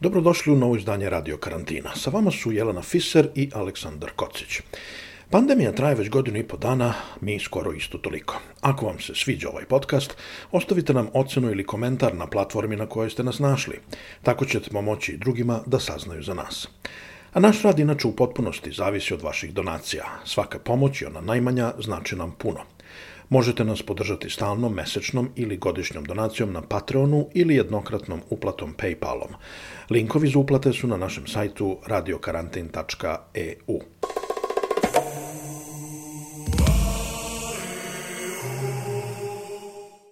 Dobrodošli u novo izdanje Radio Karantina. Sa vama su Jelena Fiser i Aleksandar Kocić. Pandemija traje već godinu i po dana, mi skoro isto toliko. Ako vam se sviđa ovaj podcast, ostavite nam ocenu ili komentar na platformi na kojoj ste nas našli. Tako ćete moći i drugima da saznaju za nas. A naš rad inače u potpunosti zavisi od vaših donacija. Svaka pomoć i ona najmanja znači nam puno. Možete nas podržati stalnom, mesečnom ili godišnjom donacijom na Patreonu ili jednokratnom uplatom Paypalom. Linkovi za uplate su na našem sajtu radiokarantin.eu.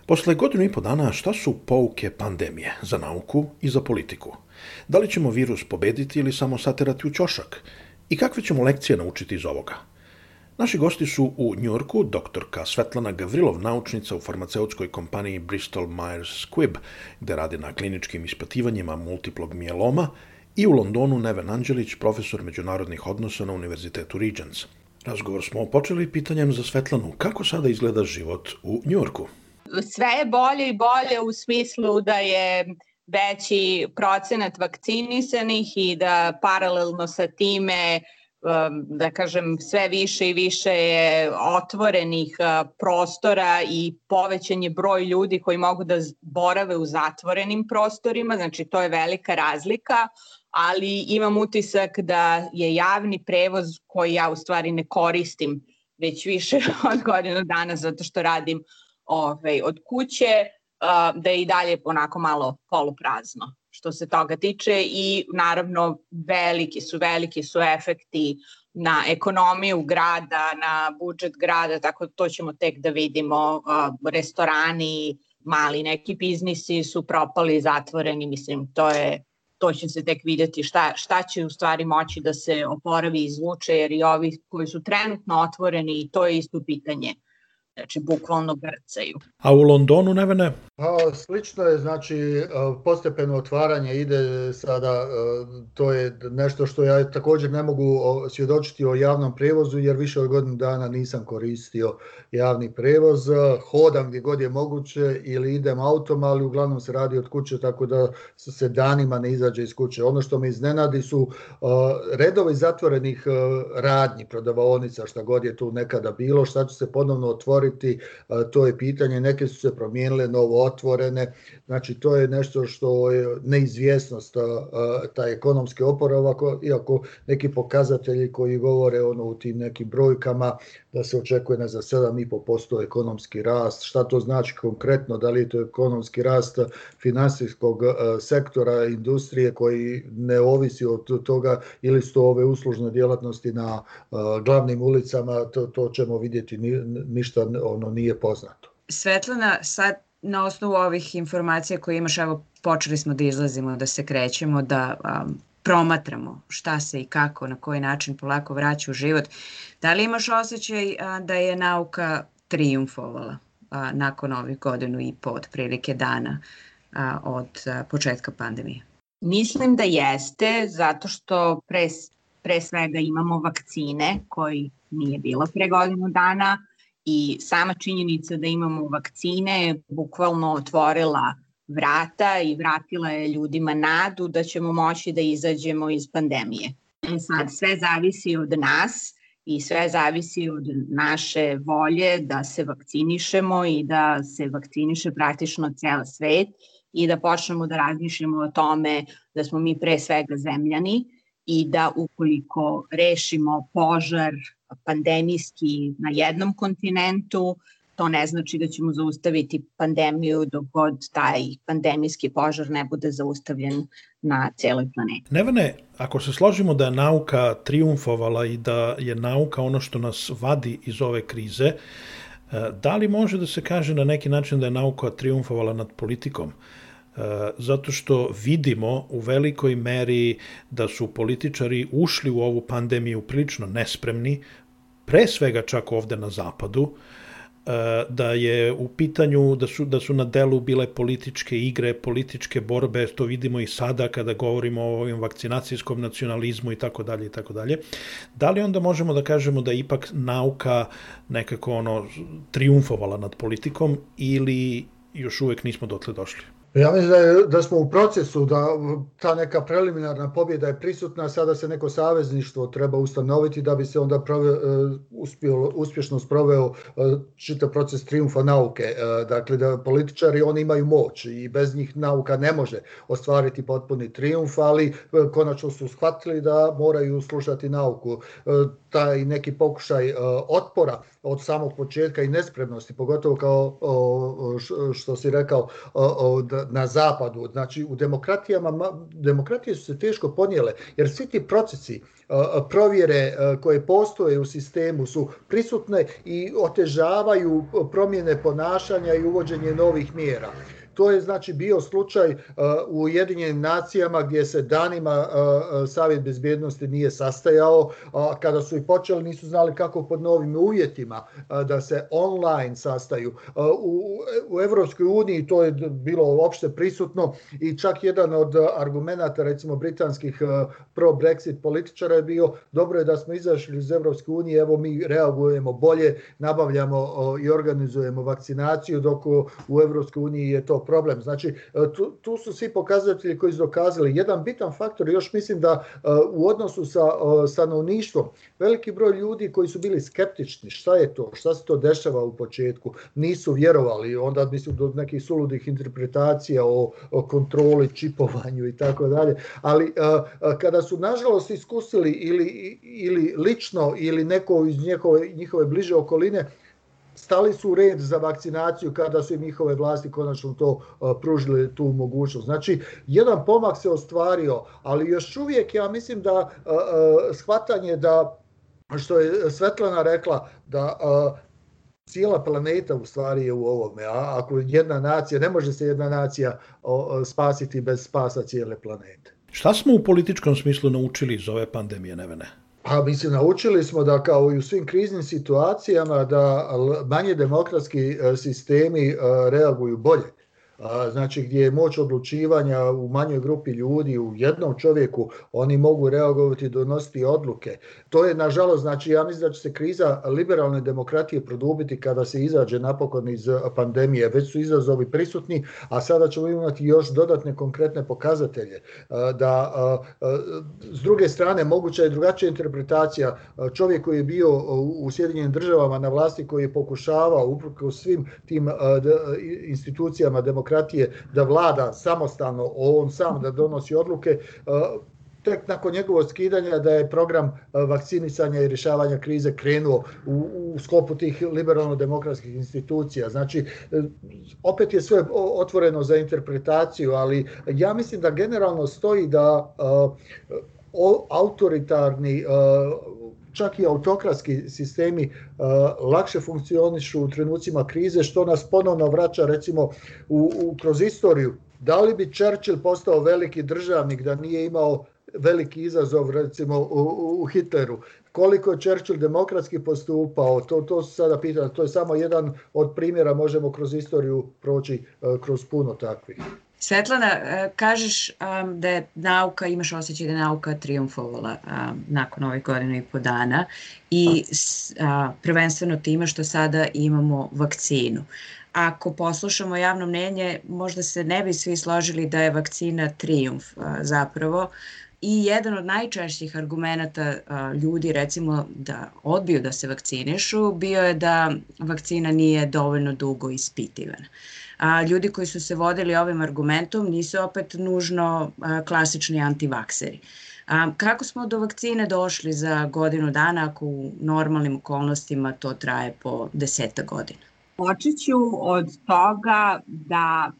Posle godinu i po dana šta su pouke pandemije za nauku i za politiku? Da li ćemo virus pobediti ili samo saterati u ćošak? I kakve ćemo lekcije naučiti iz ovoga? Naši gosti su u Njorku doktorka Svetlana Gavrilov, naučnica u farmaceutskoj kompaniji Bristol Myers Squibb, gde radi na kliničkim ispitivanjima multiplog mijeloma, i u Londonu Neven Anđelić, profesor međunarodnih odnosa na Univerzitetu Regents. Razgovor smo počeli pitanjem za Svetlanu kako sada izgleda život u Njorku sve je bolje i bolje u smislu da je veći procenat vakcinisanih i da paralelno sa time um, da kažem sve više i više je otvorenih uh, prostora i povećan je broj ljudi koji mogu da borave u zatvorenim prostorima, znači to je velika razlika, ali imam utisak da je javni prevoz koji ja u stvari ne koristim već više od godinu dana zato što radim ovaj, od kuće, da je i dalje onako malo poluprazno što se toga tiče i naravno veliki su, veliki su efekti na ekonomiju grada, na budžet grada, tako to ćemo tek da vidimo. Restorani, mali neki biznisi su propali, zatvoreni, mislim, to je to će se tek videti šta, šta će u stvari moći da se oporavi i izvuče, jer i ovi koji su trenutno otvoreni, to je isto pitanje znači bukvalno grcaju. A u Londonu, Nevene? Pa, slično je, znači, e, postepeno otvaranje ide sada, e, to je nešto što ja također ne mogu svjedočiti o javnom prevozu, jer više od godinu dana nisam koristio javni prevoz. Hodam gdje god je moguće ili idem autom, ali uglavnom se radi od kuće, tako da se danima ne izađe iz kuće. Ono što me iznenadi su e, redovi zatvorenih radnji, prodavaonica, šta god je tu nekada bilo, šta će se ponovno otvoriti, to je pitanje, neke su se promijenile novo otvorene, znači to je nešto što je neizvjesnost, taj ekonomski oporavak, iako neki pokazatelji koji govore ono u tim nekim brojkama da se očekuje na za 7,5% ekonomski rast, šta to znači konkretno, da li je to ekonomski rast finansijskog sektora, industrije koji ne ovisi od toga ili su to ove uslužne djelatnosti na glavnim ulicama, to, to ćemo vidjeti, ništa ono nije poznato. Svetlana, sad na osnovu ovih informacija koje imaš, evo počeli smo da izlazimo, da se krećemo, da um, promatramo šta se i kako, na koji način polako vraća u život. Da li imaš osjećaj a, da je nauka triumfovala a, nakon ovih godinu i po otprilike dana a, od a, početka pandemije? Mislim da jeste, zato što pre, pre svega imamo vakcine koji nije bilo pre godinu dana, i sama činjenica da imamo vakcine je bukvalno otvorila vrata i vratila je ljudima nadu da ćemo moći da izađemo iz pandemije. E sad, sve zavisi od nas i sve zavisi od naše volje da se vakcinišemo i da se vakciniše praktično ceo svet i da počnemo da razmišljamo o tome da smo mi pre svega zemljani i da ukoliko rešimo požar pandemijski na jednom kontinentu, to ne znači da ćemo zaustaviti pandemiju dok god taj pandemijski požar ne bude zaustavljen na celoj planeti. Nevene, ako se složimo da je nauka triumfovala i da je nauka ono što nas vadi iz ove krize, e, da li može da se kaže na neki način da je nauka triumfovala nad politikom? Zato što vidimo u velikoj meri da su političari ušli u ovu pandemiju prilično nespremni, pre svega čak ovde na zapadu, E, da je u pitanju da su da su na delu bile političke igre, političke borbe, to vidimo i sada kada govorimo o ovim vakcinacijskom nacionalizmu i tako dalje i tako dalje. Da li onda možemo da kažemo da ipak nauka nekako ono triumfovala nad politikom ili još uvek nismo dotle došli? Ja mislim da, je, da smo u procesu, da ta neka preliminarna pobjeda je prisutna, sada se neko savezništvo treba ustanoviti da bi se onda prove, uspio, uspješno sproveo e, čitav proces triumfa nauke. E, dakle, da političari oni imaju moć i bez njih nauka ne može ostvariti potpuni triumf, ali e, konačno su shvatili da moraju slušati nauku. Taj neki pokušaj otpora od samog početka i nespremnosti, pogotovo kao što si rekao na zapadu. Znači u demokratijama, demokratije su se teško ponijele, jer svi ti procesi provjere koje postoje u sistemu su prisutne i otežavaju promjene ponašanja i uvođenje novih mjera. To je znači bio slučaj uh, u Ujedinjenim nacijama gdje se danima uh, uh, Savjet bezbjednosti nije sastajao, kada su i počeli nisu znali kako pod novim uvjetima da se online sastaju. U, u Evropskoj uniji to je bilo opšte prisutno i čak jedan od argumenta recimo britanskih pro-Brexit političara je bio dobro je da smo izašli iz Evropske unije, evo mi reagujemo bolje, nabavljamo i organizujemo vakcinaciju, dok u Evropskoj uniji je to problem. Znači, e, tu, tu su svi pokazatelji koji su dokazali. Jedan bitan faktor, još mislim da e, u odnosu sa stanovništvom, veliki broj ljudi koji su bili skeptični, šta je to, šta se to dešava u početku, nisu vjerovali, onda mislim do nekih suludih interpretacija o, o kontroli, čipovanju i tako dalje, ali e, kada su nažalost iskusili ili, ili lično ili neko iz njihove, njihove bliže okoline, stali su u red za vakcinaciju kada su im njihove vlasti konačno to pružile tu mogućnost. Znači, jedan pomak se ostvario, ali još uvijek ja mislim da shvatanje da, što je Svetlana rekla, da cijela planeta u stvari je u ovome, a ako jedna nacija, ne može se jedna nacija spasiti bez spasa cijele planete. Šta smo u političkom smislu naučili iz ove pandemije, Nevene? Pa mislim, naučili smo da kao i u svim kriznim situacijama da manje demokratski e, sistemi e, reaguju bolje znači gdje je moć odlučivanja u manjoj grupi ljudi, u jednom čovjeku, oni mogu reagovati donositi odluke. To je, nažalost, znači ja mislim da će se kriza liberalne demokratije produbiti kada se izađe napokon iz pandemije. Već su izazovi prisutni, a sada ćemo imati još dodatne konkretne pokazatelje. Da, s druge strane, moguća je drugačija interpretacija. Čovjek koji je bio u Sjedinjenim državama na vlasti, koji je pokušavao uprko svim tim institucijama demokratije, demokratije da vlada samostalno, on sam da donosi odluke, tek nakon njegovog skidanja da je program vakcinisanja i rješavanja krize krenuo u, u sklopu tih liberalno-demokratskih institucija. Znači, opet je sve otvoreno za interpretaciju, ali ja mislim da generalno stoji da autoritarni čak i autokratski sistemi uh, lakše funkcionišu u trenucima krize, što nas ponovno vraća recimo u, u, kroz istoriju. Da li bi Churchill postao veliki državnik da nije imao veliki izazov recimo u, u Hitleru? Koliko je Churchill demokratski postupao, to, to se sada pitanje, to je samo jedan od primjera, možemo kroz istoriju proći uh, kroz puno takvih. Svetlana, e, kažeš um, da je nauka, imaš osjećaj da je nauka triumfovala um, nakon ovih godina i po dana i uh, prvenstveno time što sada imamo vakcinu. Ako poslušamo javno mnenje, možda se ne bi svi složili da je vakcina triumf uh, zapravo I jedan od najčešćih argumenta ljudi recimo da odbiju da se vakcinišu bio je da vakcina nije dovoljno dugo ispitivana. A, ljudi koji su se vodili ovim argumentom nisu opet nužno a, klasični antivakseri. A, kako smo do vakcine došli za godinu dana ako u normalnim okolnostima to traje po deseta godina? Počet ću od toga da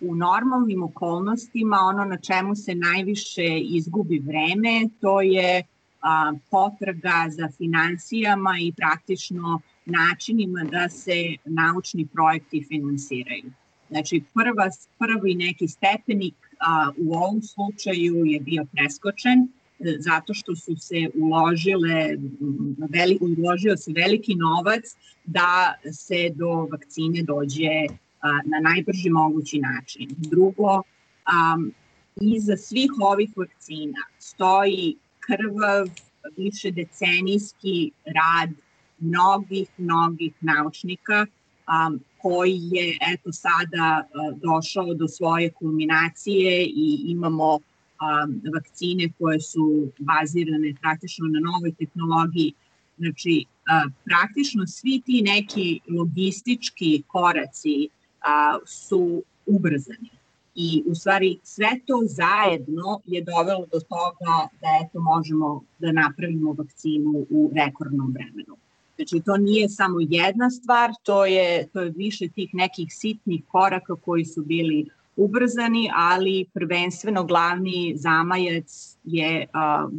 u normalnim okolnostima ono na čemu se najviše izgubi vreme to je a, potraga za financijama i praktično načinima da se naučni projekti finansiraju. Znači, prva, prvi neki stepenik a, u ovom slučaju je bio preskočen e, zato što su se uložile, veli, uložio se veliki novac da se do vakcine dođe a, na najbrži mogući način. Drugo, a, iza svih ovih vakcina stoji krvav, više decenijski rad mnogih, mnogih naučnika koji je eto sada došao do svoje kulminacije i imamo vakcine koje su bazirane praktično na novoj tehnologiji. Znači, praktično svi ti neki logistički koraci su ubrzani. I u stvari sve to zajedno je dovelo do toga da eto možemo da napravimo vakcinu u rekordnom vremenu. Znači, to nije samo jedna stvar, to je, to je više tih nekih sitnih koraka koji su bili ubrzani, ali prvenstveno glavni zamajac je, uh,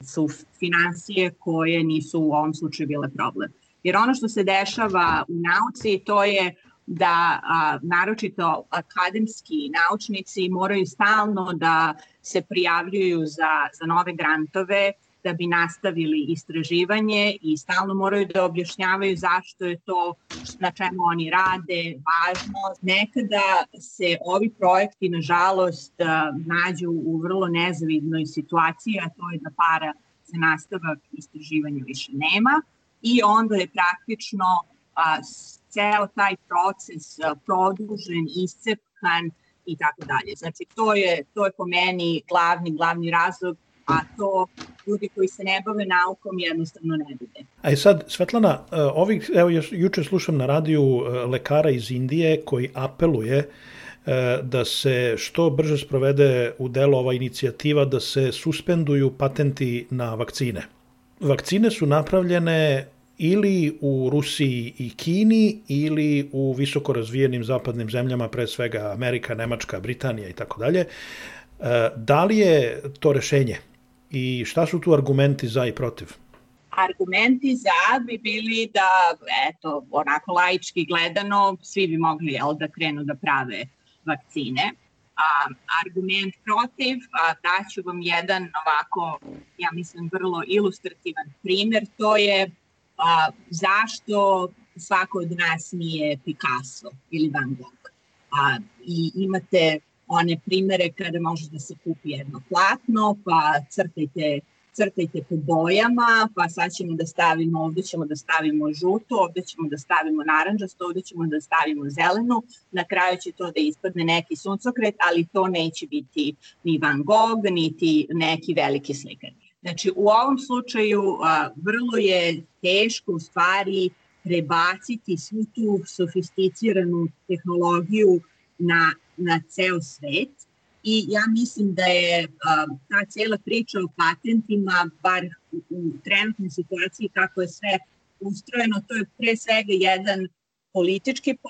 su financije koje nisu u ovom slučaju bile problem. Jer ono što se dešava u nauci, to je da a, naročito akademski naučnici moraju stalno da se prijavljuju za, za nove grantove, da bi nastavili istraživanje i stalno moraju da objašnjavaju zašto je to na čemu oni rade važno. Nekada se ovi projekti, nažalost, nađu u vrlo nezavidnoj situaciji, a to je da para za nastavak istraživanja više nema i onda je praktično a, ceo taj proces a, produžen, iscepkan i tako dalje. Znači, to je, to je po meni glavni, glavni razlog a to ljudi koji se ne bave naukom jednostavno ne vide. A i sad, Svetlana, e, ovih, evo još juče slušam na radiju e, lekara iz Indije koji apeluje e, da se što brže sprovede u delo ova inicijativa da se suspenduju patenti na vakcine. Vakcine su napravljene ili u Rusiji i Kini ili u visoko razvijenim zapadnim zemljama, pre svega Amerika, Nemačka, Britanija i tako dalje. Da li je to rešenje? I šta su tu argumenti za i protiv? Argumenti za bi bili da, eto, onako laički gledano, svi bi mogli jel, da krenu da prave vakcine. A, argument protiv, a, daću vam jedan ovako, ja mislim, vrlo ilustrativan primer, to je a, zašto svako od nas nije Picasso ili Van Gogh. A, I imate one primere kada može da se kupi jedno platno, pa crtajte crtajte po bojama, pa sad ćemo da stavimo, ovde ćemo da stavimo žuto, ovde ćemo da stavimo naranđasto, ovde ćemo da stavimo zelenu, na kraju će to da ispadne neki suncokret, ali to neće biti ni Van Gogh, niti neki veliki slikar. Znači, u ovom slučaju a, vrlo je teško u stvari prebaciti svu tu sofisticiranu tehnologiju na na ceo svet. I ja mislim da je uh, ta cijela priča o patentima, bar u, u trenutnoj situaciji kako je sve ustrojeno, to je pre svega jedan politički po,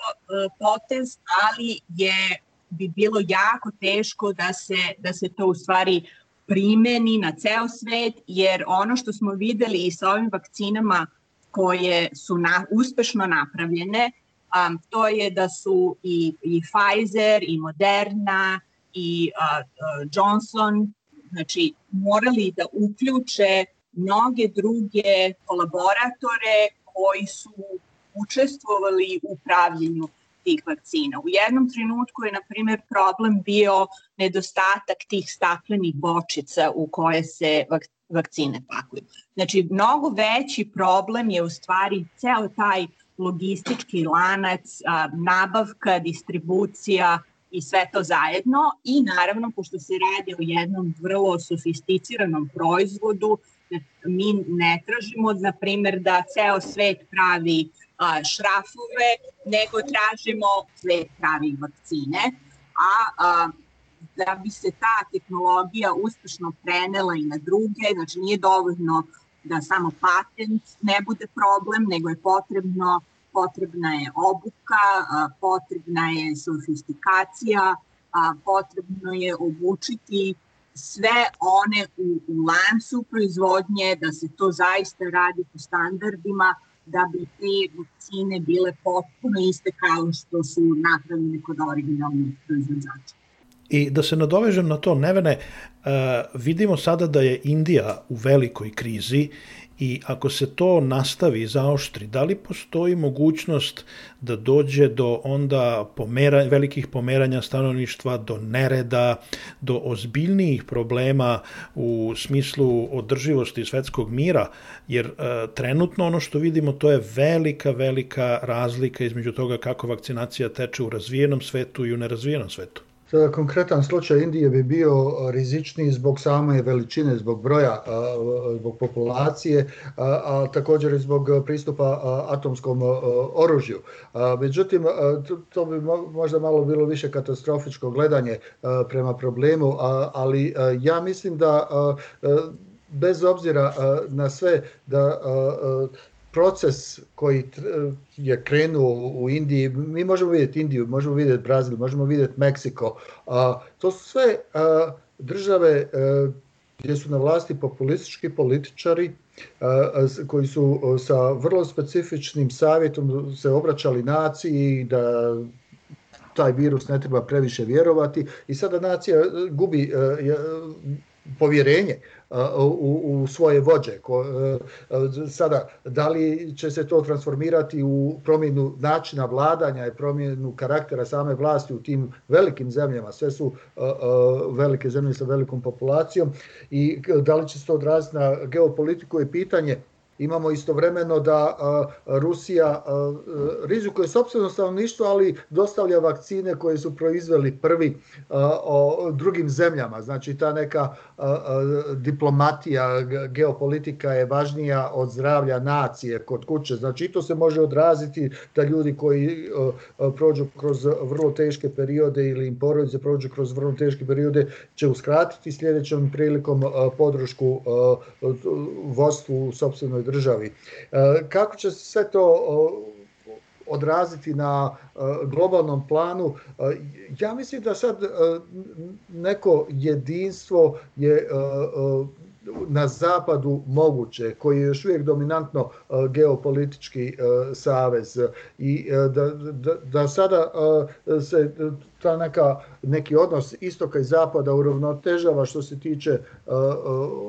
potez, ali je bi bilo jako teško da se, da se to u stvari primeni na ceo svet, jer ono što smo videli i sa ovim vakcinama koje su na, uspešno napravljene, um, to je da su i, i Pfizer i Moderna i uh, uh, Johnson znači morali da uključe mnoge druge kolaboratore koji su učestvovali u pravljenju tih vakcina. U jednom trenutku je, na primjer, problem bio nedostatak tih staklenih bočica u koje se vak vakcine pakuju. Znači, mnogo veći problem je u stvari ceo taj logistički lanac, nabavka, distribucija i sve to zajedno. I naravno pošto se radi o jednom vrlo sofisticiranom proizvodu mi ne tražimo na primer da ceo svet pravi šrafove nego tražimo svet pravi vakcine. A, a da bi se ta tehnologija uspešno prenela i na druge znači nije dovoljno da samo patent ne bude problem nego je potrebno potrebna je obuka, potrebna je sofistikacija, potrebno je obučiti sve one u, u lancu proizvodnje, da se to zaista radi po standardima, da bi te vakcine bile potpuno iste kao što su napravljene kod originalnih proizvođača. I da se nadovežem na to, Nevene, vidimo sada da je Indija u velikoj krizi i ako se to nastavi zaoštri, da li postoji mogućnost da dođe do onda pomera, velikih pomeranja stanovništva, do nereda, do ozbiljnijih problema u smislu održivosti svetskog mira, jer e, trenutno ono što vidimo to je velika, velika razlika između toga kako vakcinacija teče u razvijenom svetu i u nerazvijenom svetu. Sada konkretan slučaj Indije bi bio rizičniji zbog same veličine, zbog broja, zbog populacije, a također i zbog pristupa atomskom oružju. Međutim, to bi možda malo bilo više katastrofičko gledanje prema problemu, ali ja mislim da bez obzira na sve da proces koji je krenuo u Indiji, mi možemo vidjeti Indiju, možemo vidjeti Brazil, možemo vidjeti Meksiko, a, to su sve a, države a, gdje su na vlasti populistički političari a, koji su sa vrlo specifičnim savjetom se obraćali naciji da taj virus ne treba previše vjerovati. I sada nacija gubi povjerenje u, u svoje vođe. Ko, e, sada, da li će se to transformirati u promjenu načina vladanja i promjenu karaktera same vlasti u tim velikim zemljama, sve su velike zemlje sa velikom populacijom i da li će se to odraziti na geopolitiku je pitanje imamo istovremeno da Rusija rizikuje sobstveno stanovništvo, ali dostavlja vakcine koje su proizveli prvi o drugim zemljama. Znači ta neka diplomatija, geopolitika je važnija od zdravlja nacije kod kuće. Znači to se može odraziti da ljudi koji prođu kroz vrlo teške periode ili im porodice prođu kroz vrlo teške periode će uskratiti sljedećom prilikom podršku vodstvu u sobstvenoj državi. E, kako će se sve to odraziti na e, globalnom planu. E, ja mislim da sad neko jedinstvo je na zapadu moguće, koji je još uvijek dominantno geopolitički savez i da, da, da sada se ta neka, neki odnos istoka i zapada uravnotežava što se tiče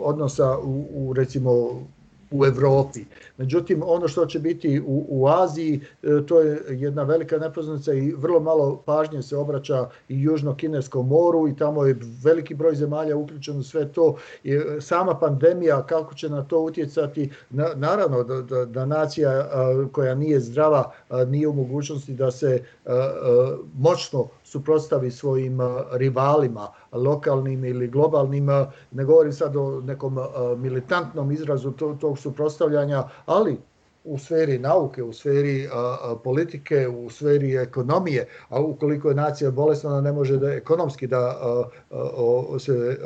odnosa u, u recimo u Evropi. Međutim, ono što će biti u, u Aziji, e, to je jedna velika nepoznanica i vrlo malo pažnje se obraća i Južno-Kineskom moru i tamo je veliki broj zemalja uključen u sve to. I e, sama pandemija, kako će na to utjecati, na, naravno da, da, da nacija koja nije zdrava nije u mogućnosti da se moćno suprotstavi svojim rivalima, lokalnim ili globalnim, ne govorim sad o nekom militantnom izrazu tog suprotstavljanja, ali u sferi nauke, u sferi politike, u sferi ekonomije, a ukoliko je nacija bolesna, ona ne može da ekonomski da se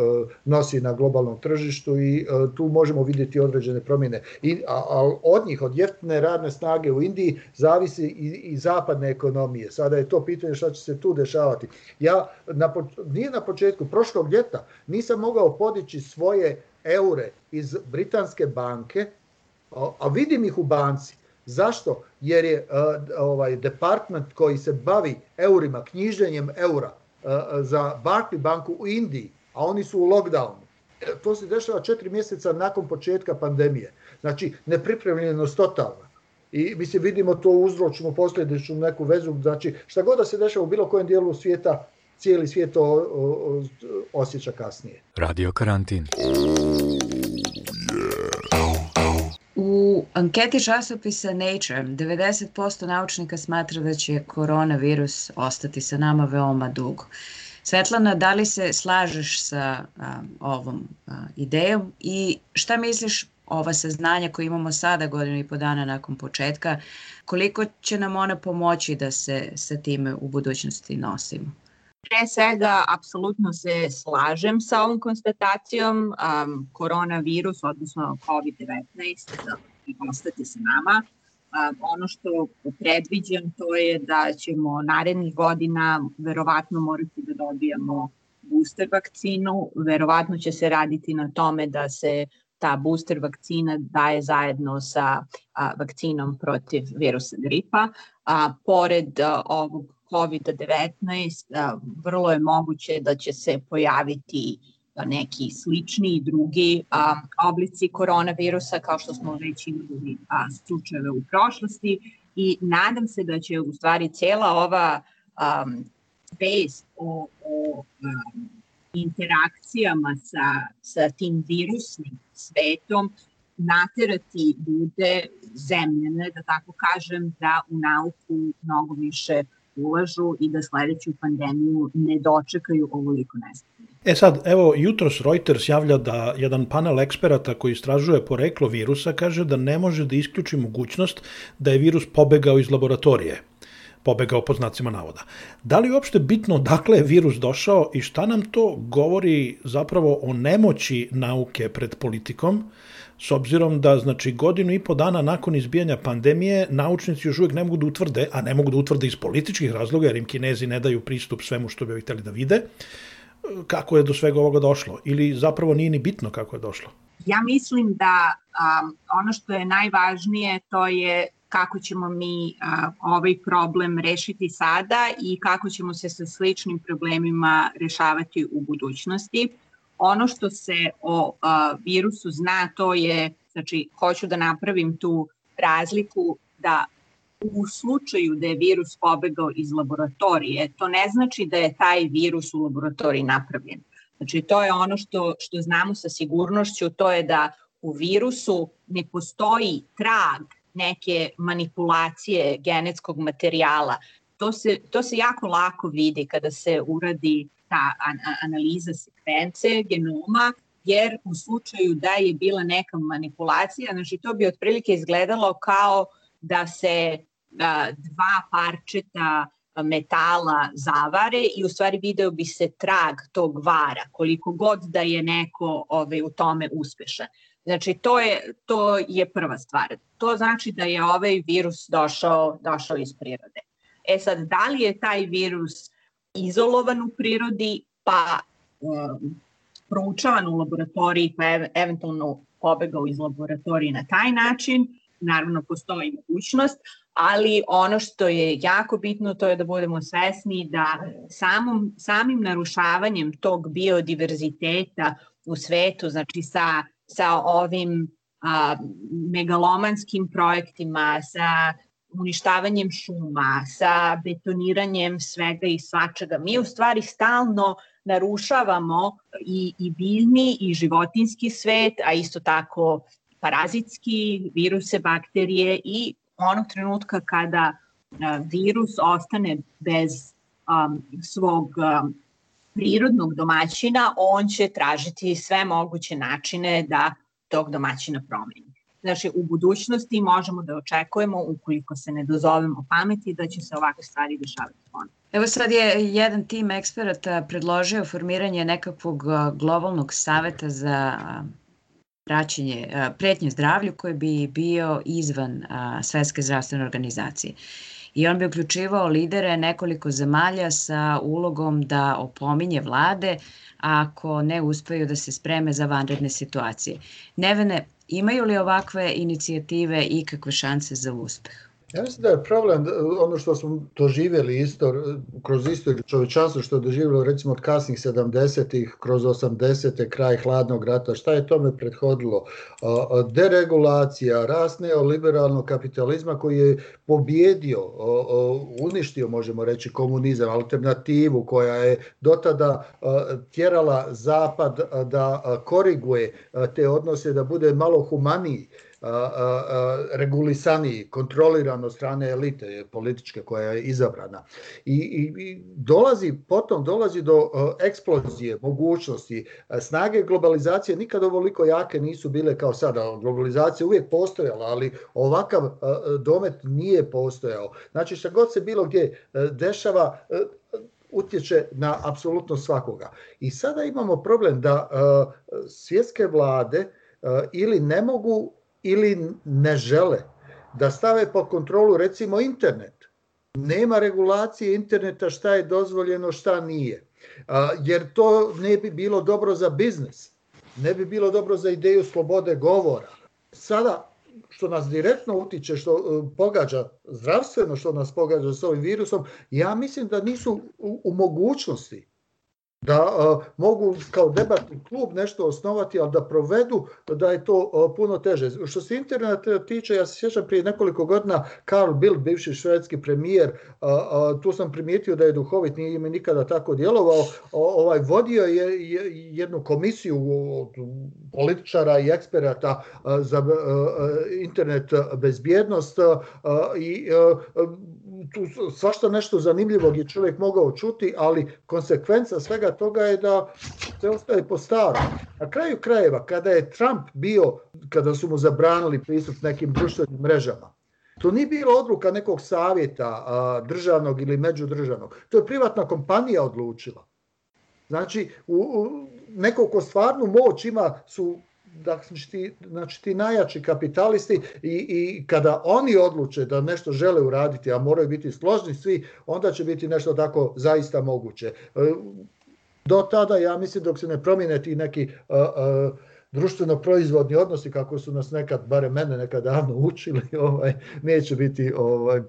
nosi na globalnom tržištu i tu možemo vidjeti određene promjene. I, a od njih, od jeftine radne snage u Indiji, zavisi i, i zapadne ekonomije. Sada je to pitanje šta će se tu dešavati. Ja na, nije na početku prošlog ljeta nisam mogao podići svoje eure iz britanske banke, a vidim ih u banci. Zašto? Jer je ovaj department koji se bavi eurima, knjiženjem eura za Barclay banku u Indiji, a oni su u lockdownu. E, to se dešava četiri mjeseca nakon početka pandemije. Znači, nepripremljenost totalna. I mislim, vidimo to uzročno posljedičnu neku vezu. Znači, šta god da se dešava u bilo kojem dijelu svijeta, cijeli svijet to osjeća kasnije. Radio karantin. Anketi časopisa Nature 90% naučnika smatra da će koronavirus ostati sa nama veoma dugo. Svetlana, da li se slažeš sa a, ovom a, idejom i šta misliš ova saznanja koje imamo sada godinu i po dana nakon početka, koliko će nam ona pomoći da se sa time u budućnosti nosimo? Pre svega, apsolutno se slažem sa ovom konstatacijom. Um, koronavirus, odnosno COVID-19, da ostati sa nama. Um, ono što predviđam to je da ćemo narednih godina verovatno morati da dobijamo booster vakcinu. Verovatno će se raditi na tome da se ta booster vakcina daje zajedno sa a, vakcinom protiv virusa gripa. A, pored a, ovog COVID-19 vrlo je moguće da će se pojaviti neki slični i drugi a, oblici koronavirusa kao što smo već imali a, slučajeve u prošlosti i nadam se da će u stvari cela ova a, vest o, o a, interakcijama sa, sa tim virusnim svetom naterati ljude zemljene, da tako kažem, da u nauku mnogo više ulažu i da sledeću pandemiju ne dočekaju ovoliko nestane. E sad, evo, jutros Reuters javlja da jedan panel eksperata koji istražuje poreklo virusa kaže da ne može da isključi mogućnost da je virus pobegao iz laboratorije pobegao po znacima navoda. Da li je uopšte bitno dakle je virus došao i šta nam to govori zapravo o nemoći nauke pred politikom, s obzirom da znači godinu i po dana nakon izbijanja pandemije naučnici još uvijek ne mogu da utvrde, a ne mogu da utvrde iz političkih razloga, jer im kinezi ne daju pristup svemu što bi hteli da vide, kako je do svega ovoga došlo ili zapravo nije ni bitno kako je došlo? Ja mislim da um, ono što je najvažnije to je kako ćemo mi a, ovaj problem rešiti sada i kako ćemo se sa sličnim problemima rešavati u budućnosti. Ono što se o a, virusu zna to je, znači hoću da napravim tu razliku da u slučaju da je virus pobegao iz laboratorije, to ne znači da je taj virus u laboratoriji napravljen. Znači to je ono što, što znamo sa sigurnošću, to je da u virusu ne postoji trag neke manipulacije genetskog materijala. To se, to se jako lako vidi kada se uradi ta analiza sekvence genoma, jer u slučaju da je bila neka manipulacija, znači to bi otprilike izgledalo kao da se dva parčeta metala zavare i u stvari video bi se trag tog vara, koliko god da je neko ovaj, u tome uspešan. Znači, to je, to je prva stvar. To znači da je ovaj virus došao, došao iz prirode. E sad, da li je taj virus izolovan u prirodi, pa um, proučavan u laboratoriji, pa ev eventualno pobegao iz laboratorije na taj način, naravno postoji mogućnost, ali ono što je jako bitno to je da budemo svesni da samom, samim narušavanjem tog biodiverziteta u svetu, znači sa sa ovim a, megalomanskim projektima, sa uništavanjem šuma, sa betoniranjem svega i svačega. Mi u stvari stalno narušavamo i, i biljni i životinski svet, a isto tako parazitski, viruse, bakterije i onog trenutka kada a, virus ostane bez um, svog um, prirodnog domaćina, on će tražiti sve moguće načine da tog domaćina promeni. Znači, u budućnosti možemo da očekujemo, ukoliko se ne dozovemo pameti, da će se ovakve stvari dešavati ponovno. Evo sad je jedan tim eksperata predložio formiranje nekakvog globalnog saveta za praćenje, pretnje zdravlju koji bi bio izvan Svetske zdravstvene organizacije i on bi uključivao lidere nekoliko zemalja sa ulogom da opominje vlade ako ne uspeju da se spreme za vanredne situacije. Nevene, imaju li ovakve inicijative ikakve šanse za uspeh? Ja mislim da je problem ono što smo doživjeli isto, kroz istoriju čovečanstva što je doživjelo recimo od kasnih 70-ih kroz 80-te kraj hladnog rata, šta je tome prethodilo? Deregulacija, rast neoliberalnog kapitalizma koji je pobjedio, uništio možemo reći komunizam, alternativu koja je dotada tjerala zapad da koriguje te odnose, da bude malo humaniji regulisaniji, kontroliran od strane elite političke koja je izabrana. I, i, i dolazi, potom dolazi do eksplozije, mogućnosti, snage globalizacije nikad ovoliko jake nisu bile kao sada. Globalizacija uvijek postojala, ali ovakav domet nije postojao. Znači šta god se bilo gdje dešava, utječe na apsolutno svakoga. I sada imamo problem da svjetske vlade ili ne mogu ili ne žele da stave pod kontrolu recimo internet. Nema regulacije interneta šta je dozvoljeno, šta nije. Jer to ne bi bilo dobro za biznis. Ne bi bilo dobro za ideju slobode govora. Sada što nas direktno utiče, što e, pogađa zdravstveno, što nas pogađa s ovim virusom, ja mislim da nisu u, u mogućnosti da uh, mogu kao debatni klub nešto osnovati, ali da provedu da je to uh, puno teže. Što se interneta tiče, ja se sjećam prije nekoliko godina Karl Bildt, bivši švedski premijer, uh, tu sam primijetio da je duhovit, nije mi nikada tako djelovao, ovaj vodio je, je jednu komisiju od političara i eksperata za internet bezbjednost i tu svašta nešto zanimljivog je čovjek mogao čuti, ali konsekvenca svega toga je da se ostaje po starom. Na kraju krajeva, kada je Trump bio, kada su mu zabranili pristup nekim društvenim mrežama, to nije bilo odluka nekog savjeta državnog ili međudržavnog. To je privatna kompanija odlučila. Znači, u, u, neko ko stvarnu moć ima su znači ti, znači ti najjači kapitalisti i, i kada oni odluče da nešto žele uraditi, a moraju biti složni svi, onda će biti nešto tako zaista moguće. E, do tada, ja mislim, dok se ne promijene ti neki uh, uh, društveno proizvodni odnosi kako su nas nekad, bare mene nekad davno učili, ovaj, neće biti ovaj,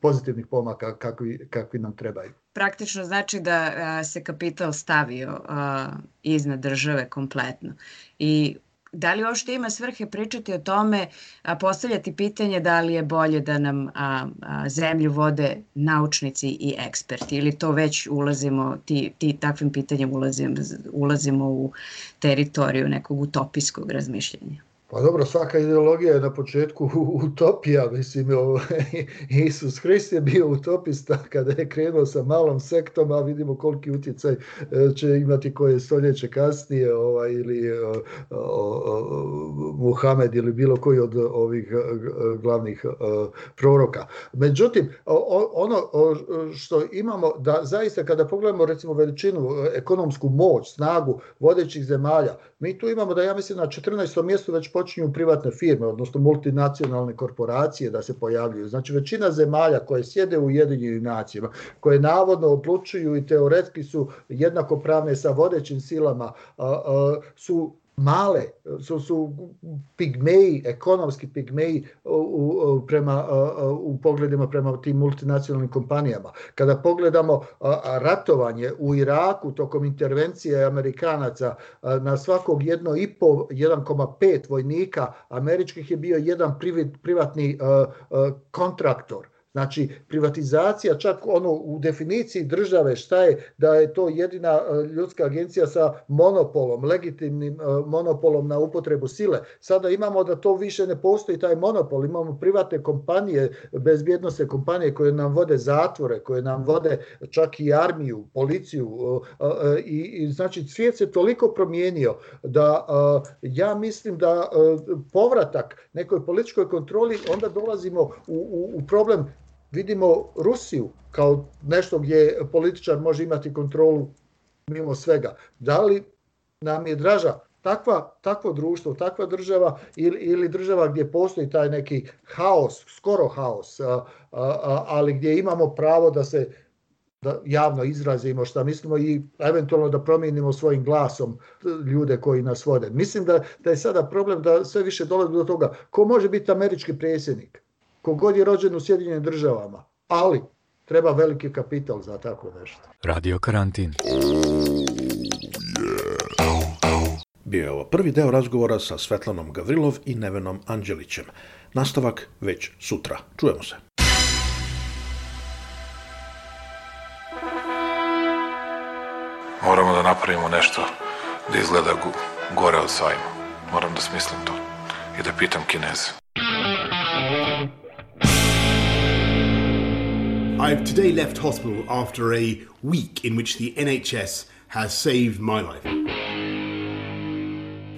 pozitivnih pomaka kakvi, kakvi nam trebaju. Praktično znači da a, se kapital stavio a, iznad države kompletno i da li uopšte ima svrhe pričati o tome, a, postavljati pitanje da li je bolje da nam a, a, zemlju vode naučnici i eksperti ili to već ulazimo, ti, ti takvim pitanjem ulazimo, ulazimo u teritoriju nekog utopijskog razmišljanja? Pa dobro, svaka ideologija je na početku utopija, mislim, Isus Hrist je bio utopista kada je krenuo sa malom sektom, a vidimo koliki utjecaj e, će imati koje stoljeće kasnije, ovaj, ili o, o, o, Muhamed ili bilo koji od ovih e, glavnih o, e, proroka. Međutim, ono što imamo, da zaista kada pogledamo recimo veličinu, ekonomsku moć, snagu vodećih zemalja, mi tu imamo da ja mislim na 14. mjestu već počinju privatne firme, odnosno multinacionalne korporacije da se pojavljuju. Znači većina zemalja koje sjede u Ujedinjenim nacijama, koje navodno odlučuju i teoretski su jednakopravne sa vodećim silama, su male, su, su pigmeji, ekonomski pigmeji u, u, prema, u pogledima prema tim multinacionalnim kompanijama. Kada pogledamo ratovanje u Iraku tokom intervencije Amerikanaca na svakog jedno i po 1,5 vojnika američkih je bio jedan privatni kontraktor Znači, privatizacija, čak ono u definiciji države šta je, da je to jedina e, ljudska agencija sa monopolom, legitimnim e, monopolom na upotrebu sile. Sada imamo da to više ne postoji taj monopol, imamo privatne kompanije, bezbjednostne kompanije koje nam vode zatvore, koje nam vode čak i armiju, policiju e, i, i znači svijet se toliko promijenio da ja mislim da povratak nekoj političkoj kontroli onda dolazimo u, u, u problem vidimo Rusiju kao nešto gdje političar može imati kontrolu mimo svega. Da li nam je draža takva, takvo društvo, takva država ili, ili država gdje postoji taj neki haos, skoro haos, a, a, a, ali gdje imamo pravo da se da javno izrazimo šta mislimo i eventualno da promijenimo svojim glasom ljude koji nas vode. Mislim da, da je sada problem da sve više dolazi do toga ko može biti američki predsjednik kogod je rođen u Sjedinjenim državama, ali treba veliki kapital za tako nešto. Radio karantin. Bio je ovo prvi deo razgovora sa Svetlanom Gavrilov i Nevenom Anđelićem. Nastavak već sutra. Čujemo se. Moramo da napravimo nešto da izgleda gore od sajma. Moram da smislim to i da pitam Kineze. I've today left hospital after a week in which the NHS has saved my life.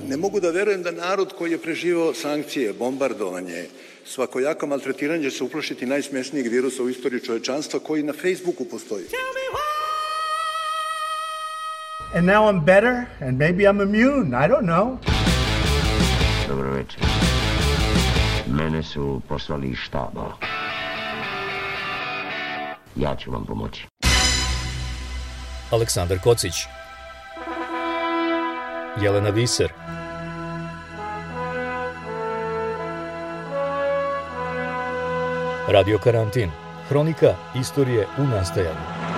Ne mogu da verujem da narod koji je preživao sankcije, bombardovanje, svakojako maltretiranje će se uplašiti najsmješnijeg virusa u istoriji čovečanstva koji na Facebooku postoji. And now I'm better, and maybe I'm immune. I don't know. Dobro večer. Mene su poslali iz štaba. Ja ću vam pomoći. Aleksandar Kocić. Jelena Viser. Radio Karantin. Hronika istorije u nastajanju